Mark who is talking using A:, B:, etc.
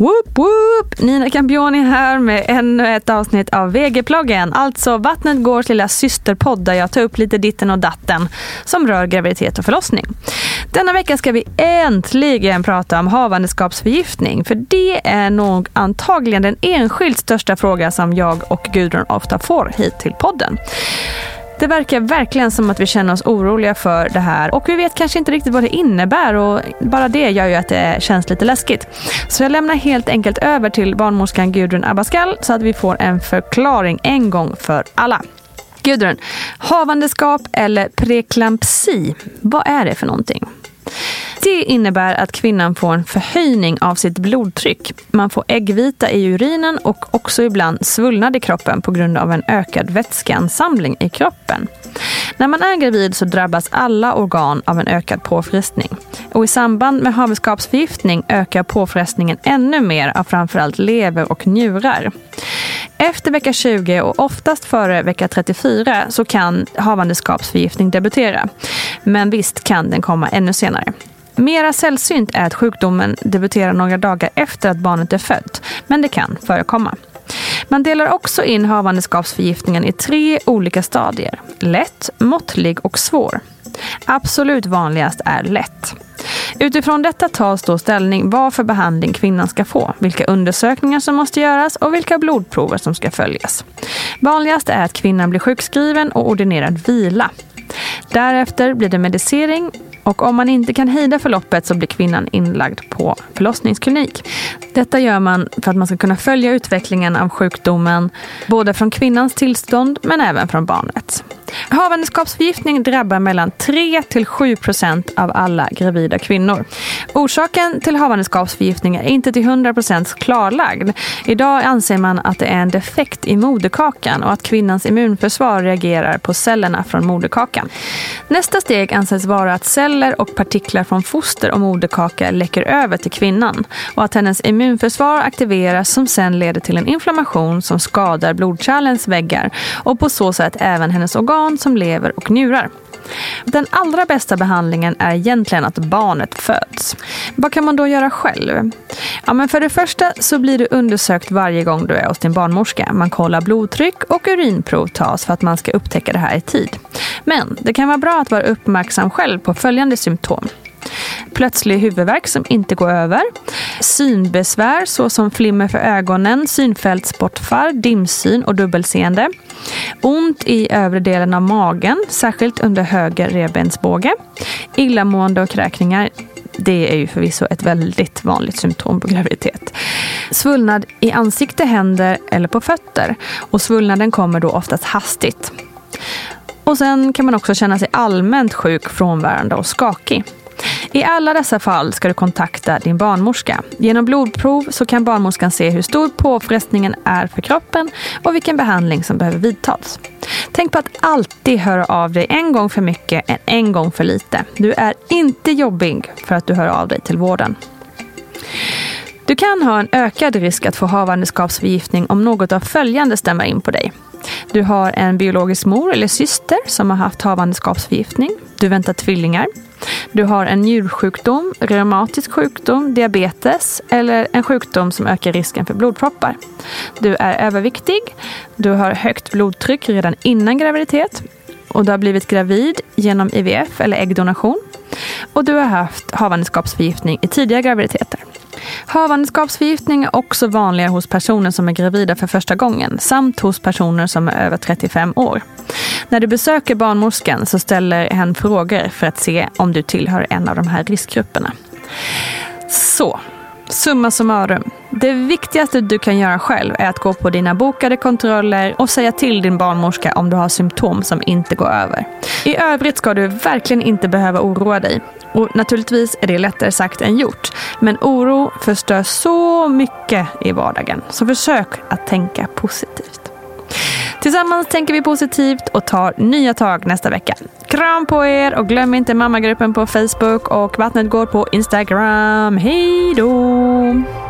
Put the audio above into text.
A: Whoop whoop! Nina Campioni här med ännu ett avsnitt av VG-ploggen. Alltså Vattnet Gårs lilla systerpodd där jag tar upp lite ditten och datten som rör graviditet och förlossning. Denna vecka ska vi äntligen prata om havandeskapsförgiftning. För det är nog antagligen den enskilt största fråga som jag och Gudrun ofta får hit till podden. Det verkar verkligen som att vi känner oss oroliga för det här och vi vet kanske inte riktigt vad det innebär och bara det gör ju att det känns lite läskigt. Så jag lämnar helt enkelt över till barnmorskan Gudrun Abascal så att vi får en förklaring en gång för alla. Gudrun, havandeskap eller preklampsi, vad är det för någonting? Det innebär att kvinnan får en förhöjning av sitt blodtryck. Man får äggvita i urinen och också ibland svullnad i kroppen på grund av en ökad vätskeansamling i kroppen. När man är gravid så drabbas alla organ av en ökad påfrestning. Och i samband med havandeskapsförgiftning ökar påfrestningen ännu mer av framförallt lever och njurar. Efter vecka 20 och oftast före vecka 34 så kan havandeskapsförgiftning debutera. Men visst kan den komma ännu senare. Mera sällsynt är att sjukdomen debuterar några dagar efter att barnet är fött, men det kan förekomma. Man delar också in havandeskapsförgiftningen i tre olika stadier. Lätt, måttlig och svår. Absolut vanligast är lätt. Utifrån detta tas då ställning vad för behandling kvinnan ska få, vilka undersökningar som måste göras och vilka blodprover som ska följas. Vanligast är att kvinnan blir sjukskriven och ordinerad vila. Därefter blir det medicering och om man inte kan hejda förloppet så blir kvinnan inlagd på förlossningsklinik. Detta gör man för att man ska kunna följa utvecklingen av sjukdomen både från kvinnans tillstånd men även från barnet. Havandeskapsförgiftning drabbar mellan 3 till 7 procent av alla gravida kvinnor. Orsaken till havandeskapsförgiftning är inte till 100 procent klarlagd. Idag anser man att det är en defekt i moderkakan och att kvinnans immunförsvar reagerar på cellerna från moderkakan. Nästa steg anses vara att celler och partiklar från foster och moderkaka läcker över till kvinnan och att hennes immunförsvar aktiveras som sen leder till en inflammation som skadar blodkärlens väggar och på så sätt även hennes organ som lever och njurar. Den allra bästa behandlingen är egentligen att barnet föds. Vad kan man då göra själv? Ja, men för det första så blir du undersökt varje gång du är hos din barnmorska. Man kollar blodtryck och urinprov tas för att man ska upptäcka det här i tid. Men det kan vara bra att vara uppmärksam själv på följande symptom. Plötslig huvudvärk som inte går över. Synbesvär såsom flimmer för ögonen, synfältsbortfall, dimsyn och dubbelseende. Ont i övre delen av magen, särskilt under höger revbensbåge. Illamående och kräkningar. Det är ju förvisso ett väldigt vanligt symptom på graviditet. Svullnad i ansikte, händer eller på fötter. Och svullnaden kommer då oftast hastigt. Och sen kan man också känna sig allmänt sjuk, frånvarande och skakig. I alla dessa fall ska du kontakta din barnmorska. Genom blodprov så kan barnmorskan se hur stor påfrestningen är för kroppen och vilken behandling som behöver vidtas. Tänk på att alltid höra av dig en gång för mycket än en gång för lite. Du är inte jobbig för att du hör av dig till vården. Du kan ha en ökad risk att få havandeskapsförgiftning om något av följande stämmer in på dig. Du har en biologisk mor eller syster som har haft havandeskapsförgiftning. Du väntar tvillingar. Du har en njursjukdom, reumatisk sjukdom, diabetes eller en sjukdom som ökar risken för blodproppar. Du är överviktig. Du har högt blodtryck redan innan graviditet. Och du har blivit gravid genom IVF eller äggdonation. Och du har haft havandeskapsförgiftning i tidiga graviditeter. Havandeskapsförgiftning är också vanligare hos personer som är gravida för första gången samt hos personer som är över 35 år. När du besöker barnmorskan så ställer hen frågor för att se om du tillhör en av de här riskgrupperna. Så, Summa summarum. Det viktigaste du kan göra själv är att gå på dina bokade kontroller och säga till din barnmorska om du har symptom som inte går över. I övrigt ska du verkligen inte behöva oroa dig. Och naturligtvis är det lättare sagt än gjort. Men oro förstör så mycket i vardagen. Så försök att tänka positivt. Tillsammans tänker vi positivt och tar nya tag nästa vecka. Kram på er och glöm inte mammagruppen på Facebook och Vattnet går på Instagram. Hej då!